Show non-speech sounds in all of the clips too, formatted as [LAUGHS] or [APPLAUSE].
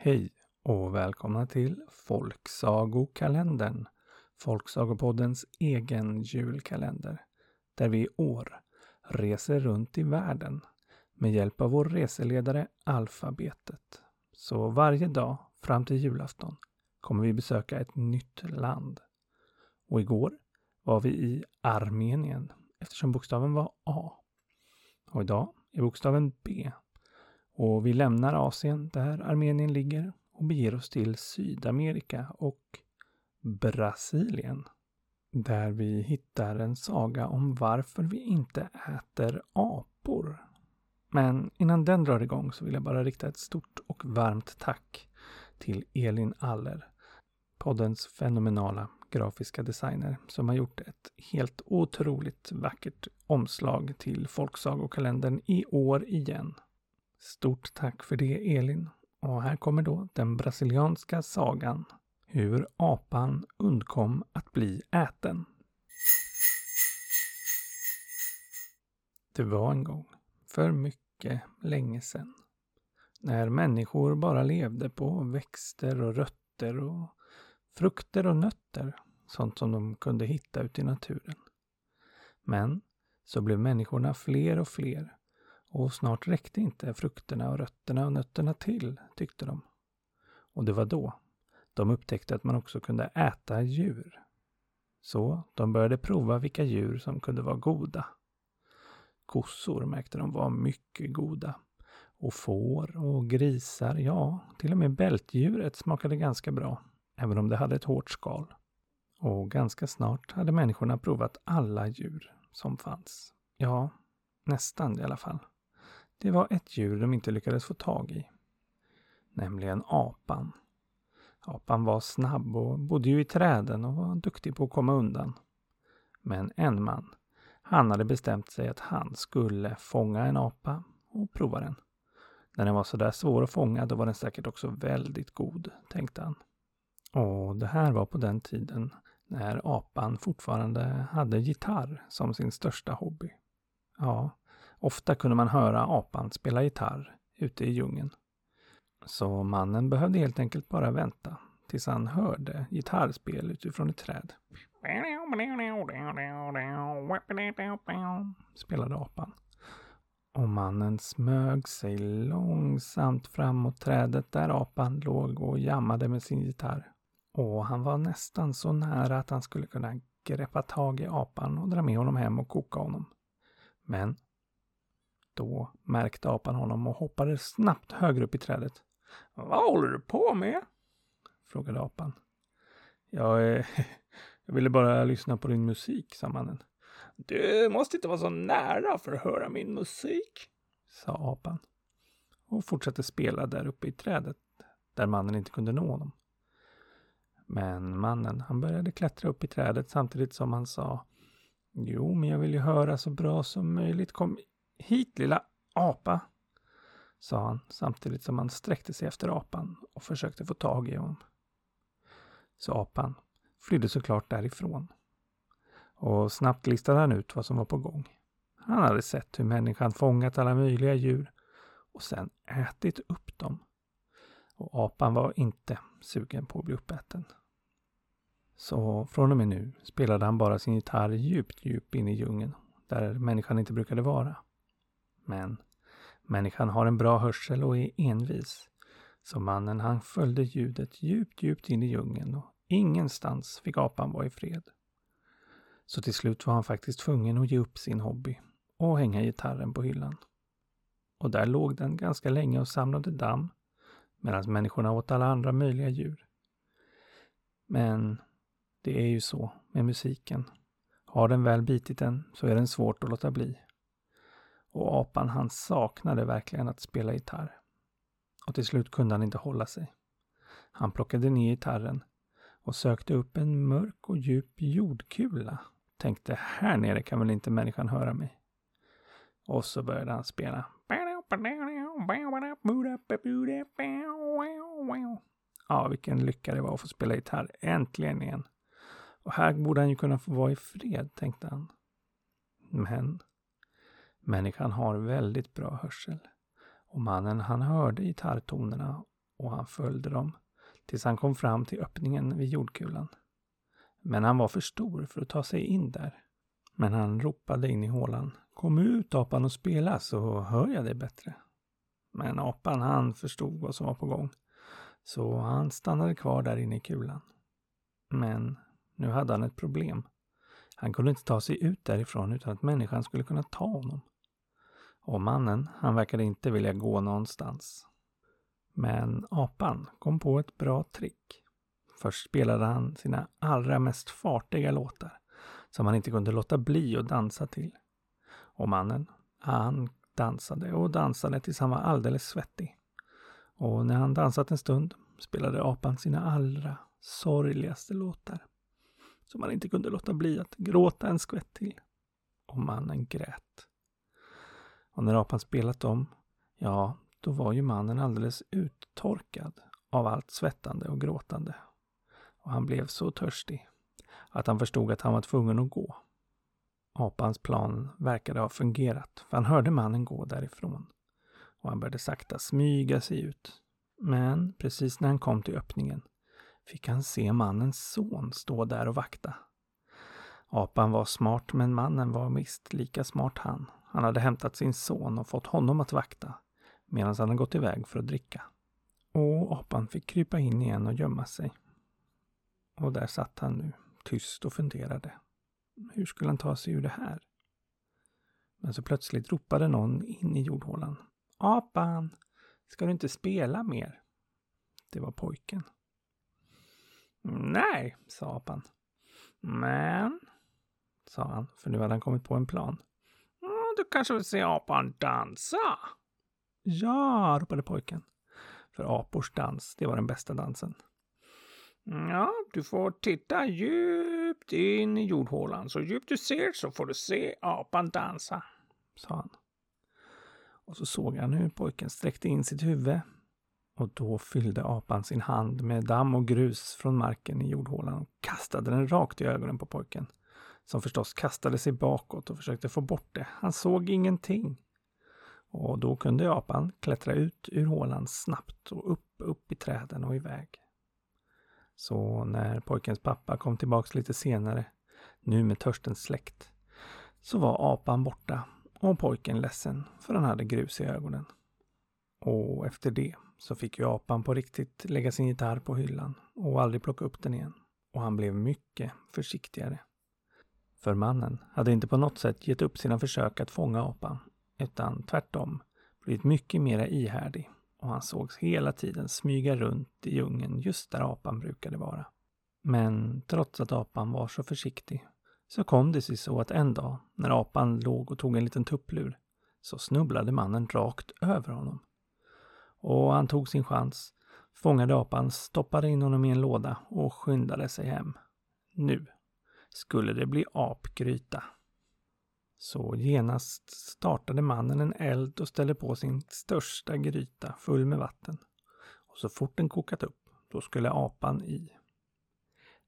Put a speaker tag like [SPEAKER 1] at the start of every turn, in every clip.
[SPEAKER 1] Hej och välkomna till Folksagokalendern, Folksagopoddens egen julkalender, där vi i år reser runt i världen med hjälp av vår reseledare Alfabetet. Så varje dag fram till julafton kommer vi besöka ett nytt land. Och igår var vi i Armenien eftersom bokstaven var A. Och idag är bokstaven B. Och vi lämnar Asien där Armenien ligger och beger oss till Sydamerika och Brasilien. Där vi hittar en saga om varför vi inte äter apor. Men innan den drar igång så vill jag bara rikta ett stort och varmt tack till Elin Aller, poddens fenomenala grafiska designer som har gjort ett helt otroligt vackert omslag till Folksagokalendern i år igen. Stort tack för det Elin. Och här kommer då den brasilianska sagan hur apan undkom att bli äten. Det var en gång, för mycket länge sedan, när människor bara levde på växter och rötter och frukter och nötter, sånt som de kunde hitta ute i naturen. Men så blev människorna fler och fler och snart räckte inte frukterna och rötterna och nötterna till, tyckte de. Och det var då de upptäckte att man också kunde äta djur. Så de började prova vilka djur som kunde vara goda. Kossor märkte de var mycket goda. Och får och grisar, ja, till och med bältdjuret smakade ganska bra, även om det hade ett hårt skal. Och ganska snart hade människorna provat alla djur som fanns. Ja, nästan i alla fall. Det var ett djur de inte lyckades få tag i. Nämligen apan. Apan var snabb och bodde ju i träden och var duktig på att komma undan. Men en man, han hade bestämt sig att han skulle fånga en apa och prova den. När den var sådär svår att fånga, då var den säkert också väldigt god, tänkte han. Och det här var på den tiden när apan fortfarande hade gitarr som sin största hobby. Ja, ofta kunde man höra apan spela gitarr ute i djungeln. Så mannen behövde helt enkelt bara vänta tills han hörde gitarrspel utifrån ett träd. Spelade apan. Och mannen smög sig långsamt fram mot trädet där apan låg och jammade med sin gitarr. Och han var nästan så nära att han skulle kunna greppa tag i apan och dra med honom hem och koka honom. Men då märkte apan honom och hoppade snabbt högre upp i trädet. Vad håller du på med? frågade apan. Jag, eh, [LAUGHS] jag ville bara lyssna på din musik, sa mannen. Du måste inte vara så nära för att höra min musik, sa apan. Och fortsatte spela där uppe i trädet, där mannen inte kunde nå honom. Men mannen, han började klättra upp i trädet samtidigt som han sa Jo, men jag vill ju höra så bra som möjligt. Kom hit lilla apa, sa han samtidigt som han sträckte sig efter apan och försökte få tag i honom. Så apan flydde såklart därifrån. Och snabbt listade han ut vad som var på gång. Han hade sett hur människan fångat alla möjliga djur och sen ätit upp dem. Och apan var inte sugen på att bli uppäten. Så från och med nu spelade han bara sin gitarr djupt, djupt in i djungeln, där människan inte brukade vara. Men människan har en bra hörsel och är envis. Så mannen han följde ljudet djupt, djupt in i djungeln och ingenstans fick apan vara i fred. Så till slut var han faktiskt tvungen att ge upp sin hobby och hänga gitarren på hyllan. Och där låg den ganska länge och samlade damm medan människorna åt alla andra möjliga djur. Men det är ju så med musiken. Har den väl bitit en så är den svårt att låta bli. Och apan han saknade verkligen att spela gitarr. Och till slut kunde han inte hålla sig. Han plockade ner gitarren och sökte upp en mörk och djup jordkula. Tänkte här nere kan väl inte människan höra mig. Och så började han spela. Ja, vilken lycka det var att få spela gitarr. Äntligen igen. Och här borde han ju kunna få vara i fred, tänkte han. Men människan har väldigt bra hörsel. Och mannen han hörde gitarrtonerna och han följde dem tills han kom fram till öppningen vid jordkulan. Men han var för stor för att ta sig in där. Men han ropade in i hålan. Kom ut apan och spela så hör jag dig bättre. Men apan han förstod vad som var på gång. Så han stannade kvar där inne i kulan. Men nu hade han ett problem. Han kunde inte ta sig ut därifrån utan att människan skulle kunna ta honom. Och mannen, han verkade inte vilja gå någonstans. Men apan kom på ett bra trick. Först spelade han sina allra mest fartiga låtar som han inte kunde låta bli att dansa till. Och mannen, han dansade och dansade tills han var alldeles svettig. Och när han dansat en stund spelade apan sina allra sorgligaste låtar. Som han inte kunde låta bli att gråta en skvätt till. Och mannen grät. Och när apan spelat om, ja, då var ju mannen alldeles uttorkad av allt svettande och gråtande. Och han blev så törstig att han förstod att han var tvungen att gå. Apans plan verkade ha fungerat, för han hörde mannen gå därifrån. Och han började sakta smyga sig ut. Men precis när han kom till öppningen fick han se mannens son stå där och vakta. Apan var smart, men mannen var visst lika smart han. Han hade hämtat sin son och fått honom att vakta medan han hade gått iväg för att dricka. Och apan fick krypa in igen och gömma sig. Och där satt han nu, tyst och funderade. Hur skulle han ta sig ur det här? Men så plötsligt ropade någon in i jordhålan. Apan! Ska du inte spela mer? Det var pojken. Nej, sa apan. Men, sa han, för nu hade han kommit på en plan. Du kanske vill se apan dansa? Ja, ropade pojken. För apors dans, det var den bästa dansen. Ja, du får titta djupt in i jordhålan. Så djupt du ser så får du se apan dansa, sa han. Och så såg han hur pojken sträckte in sitt huvud. Och då fyllde apan sin hand med damm och grus från marken i jordhålan och kastade den rakt i ögonen på pojken. Som förstås kastade sig bakåt och försökte få bort det. Han såg ingenting. Och då kunde apan klättra ut ur hålan snabbt och upp, upp i träden och iväg. Så när pojkens pappa kom tillbaks lite senare, nu med törsten släckt, så var apan borta och pojken ledsen för han hade grus i ögonen. Och efter det så fick ju apan på riktigt lägga sin gitarr på hyllan och aldrig plocka upp den igen. Och han blev mycket försiktigare. För mannen hade inte på något sätt gett upp sina försök att fånga apan, utan tvärtom blivit mycket mera ihärdig och han sågs hela tiden smyga runt i djungeln just där apan brukade vara. Men trots att apan var så försiktig så kom det sig så att en dag när apan låg och tog en liten tupplur så snubblade mannen rakt över honom. Och han tog sin chans, fångade apan, stoppade in honom i en låda och skyndade sig hem. Nu skulle det bli apgryta. Så genast startade mannen en eld och ställde på sin största gryta full med vatten. Och så fort den kokat upp, då skulle apan i.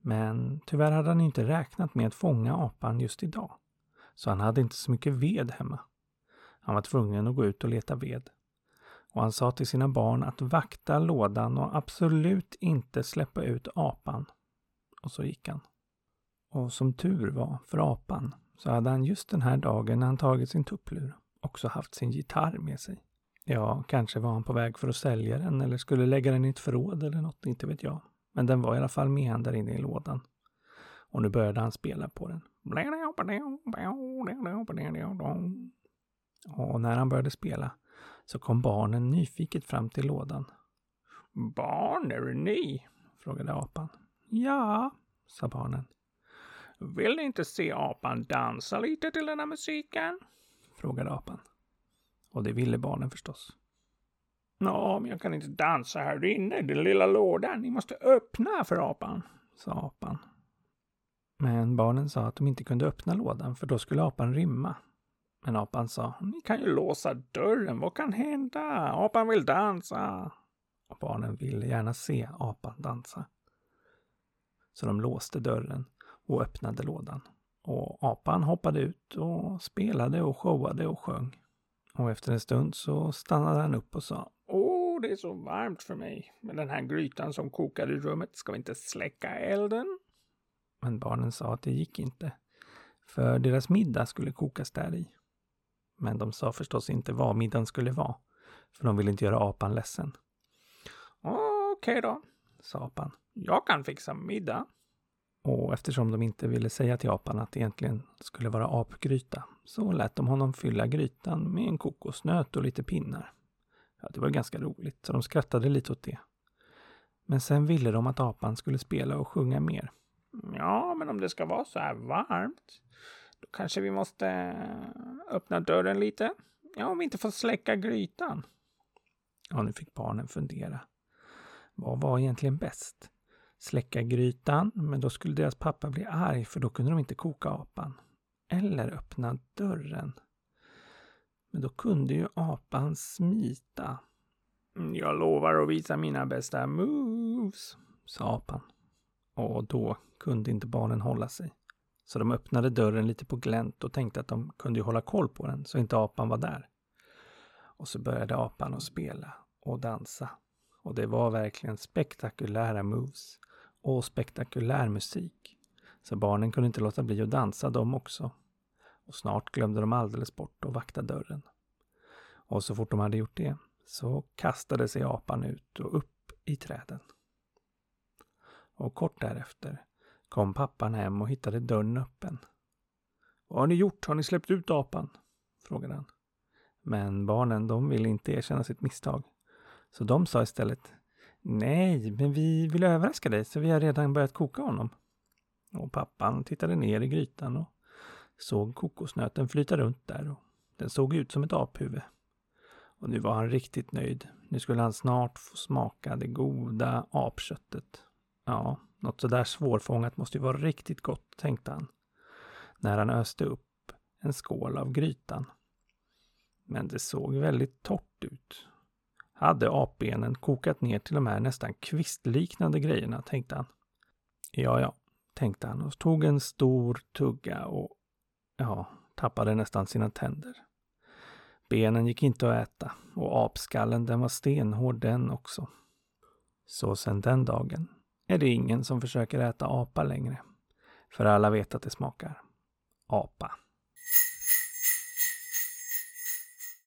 [SPEAKER 1] Men tyvärr hade han inte räknat med att fånga apan just idag. Så han hade inte så mycket ved hemma. Han var tvungen att gå ut och leta ved. Och han sa till sina barn att vakta lådan och absolut inte släppa ut apan. Och så gick han. Och som tur var för apan så hade han just den här dagen när han tagit sin tupplur också haft sin gitarr med sig. Ja, kanske var han på väg för att sälja den eller skulle lägga den i ett förråd eller något, inte vet jag. Men den var i alla fall med han där inne i lådan. Och nu började han spela på den. Och när han började spela så kom barnen nyfiket fram till lådan. Barn, är ni? frågade apan. Ja, sa barnen. Vill ni inte se apan dansa lite till den här musiken? Frågade apan. Och det ville barnen förstås. Nå, men jag kan inte dansa här inne i den lilla lådan. Ni måste öppna för apan, sa apan. Men barnen sa att de inte kunde öppna lådan för då skulle apan rymma. Men apan sa, ni kan ju låsa dörren, vad kan hända? Apan vill dansa. Och barnen ville gärna se apan dansa. Så de låste dörren och öppnade lådan. Och apan hoppade ut och spelade och showade och sjöng. Och efter en stund så stannade han upp och sa Åh, det är så varmt för mig med den här grytan som kokar i rummet. Ska vi inte släcka elden? Men barnen sa att det gick inte. För deras middag skulle kokas där i. Men de sa förstås inte vad middagen skulle vara. För de ville inte göra apan ledsen. Okej okay då, sa apan. Jag kan fixa middag. Och eftersom de inte ville säga till apan att det egentligen skulle vara apgryta så lät de honom fylla grytan med en kokosnöt och lite pinnar. Ja, det var ganska roligt, så de skrattade lite åt det. Men sen ville de att apan skulle spela och sjunga mer. Ja, men om det ska vara så här varmt, då kanske vi måste öppna dörren lite. Ja, om vi inte får släcka grytan. Ja, nu fick barnen fundera. Vad var egentligen bäst? Släcka grytan, men då skulle deras pappa bli arg för då kunde de inte koka apan. Eller öppna dörren. Men då kunde ju apan smita. Mm, jag lovar att visa mina bästa moves, sa apan. Och då kunde inte barnen hålla sig. Så de öppnade dörren lite på glänt och tänkte att de kunde hålla koll på den så inte apan var där. Och så började apan att spela och dansa. Och det var verkligen spektakulära moves och spektakulär musik. Så barnen kunde inte låta bli att dansa de också. Och snart glömde de alldeles bort att vakta dörren. Och så fort de hade gjort det så kastade sig apan ut och upp i träden. Och kort därefter kom pappan hem och hittade dörren öppen. Vad har ni gjort? Har ni släppt ut apan? frågade han. Men barnen, de ville inte erkänna sitt misstag. Så de sa istället Nej, men vi vill överraska dig så vi har redan börjat koka honom. Och pappan tittade ner i grytan och såg kokosnöten flyta runt där och den såg ut som ett aphuvud. Och nu var han riktigt nöjd. Nu skulle han snart få smaka det goda apköttet. Ja, något sådär svårfångat måste ju vara riktigt gott, tänkte han. När han öste upp en skål av grytan. Men det såg väldigt torrt ut. Hade apbenen kokat ner till de här nästan kvistliknande grejerna, tänkte han. Ja, ja, tänkte han och tog en stor tugga och ja, tappade nästan sina tänder. Benen gick inte att äta och apskallen den var stenhård den också. Så sen den dagen är det ingen som försöker äta apa längre. För alla vet att det smakar apa.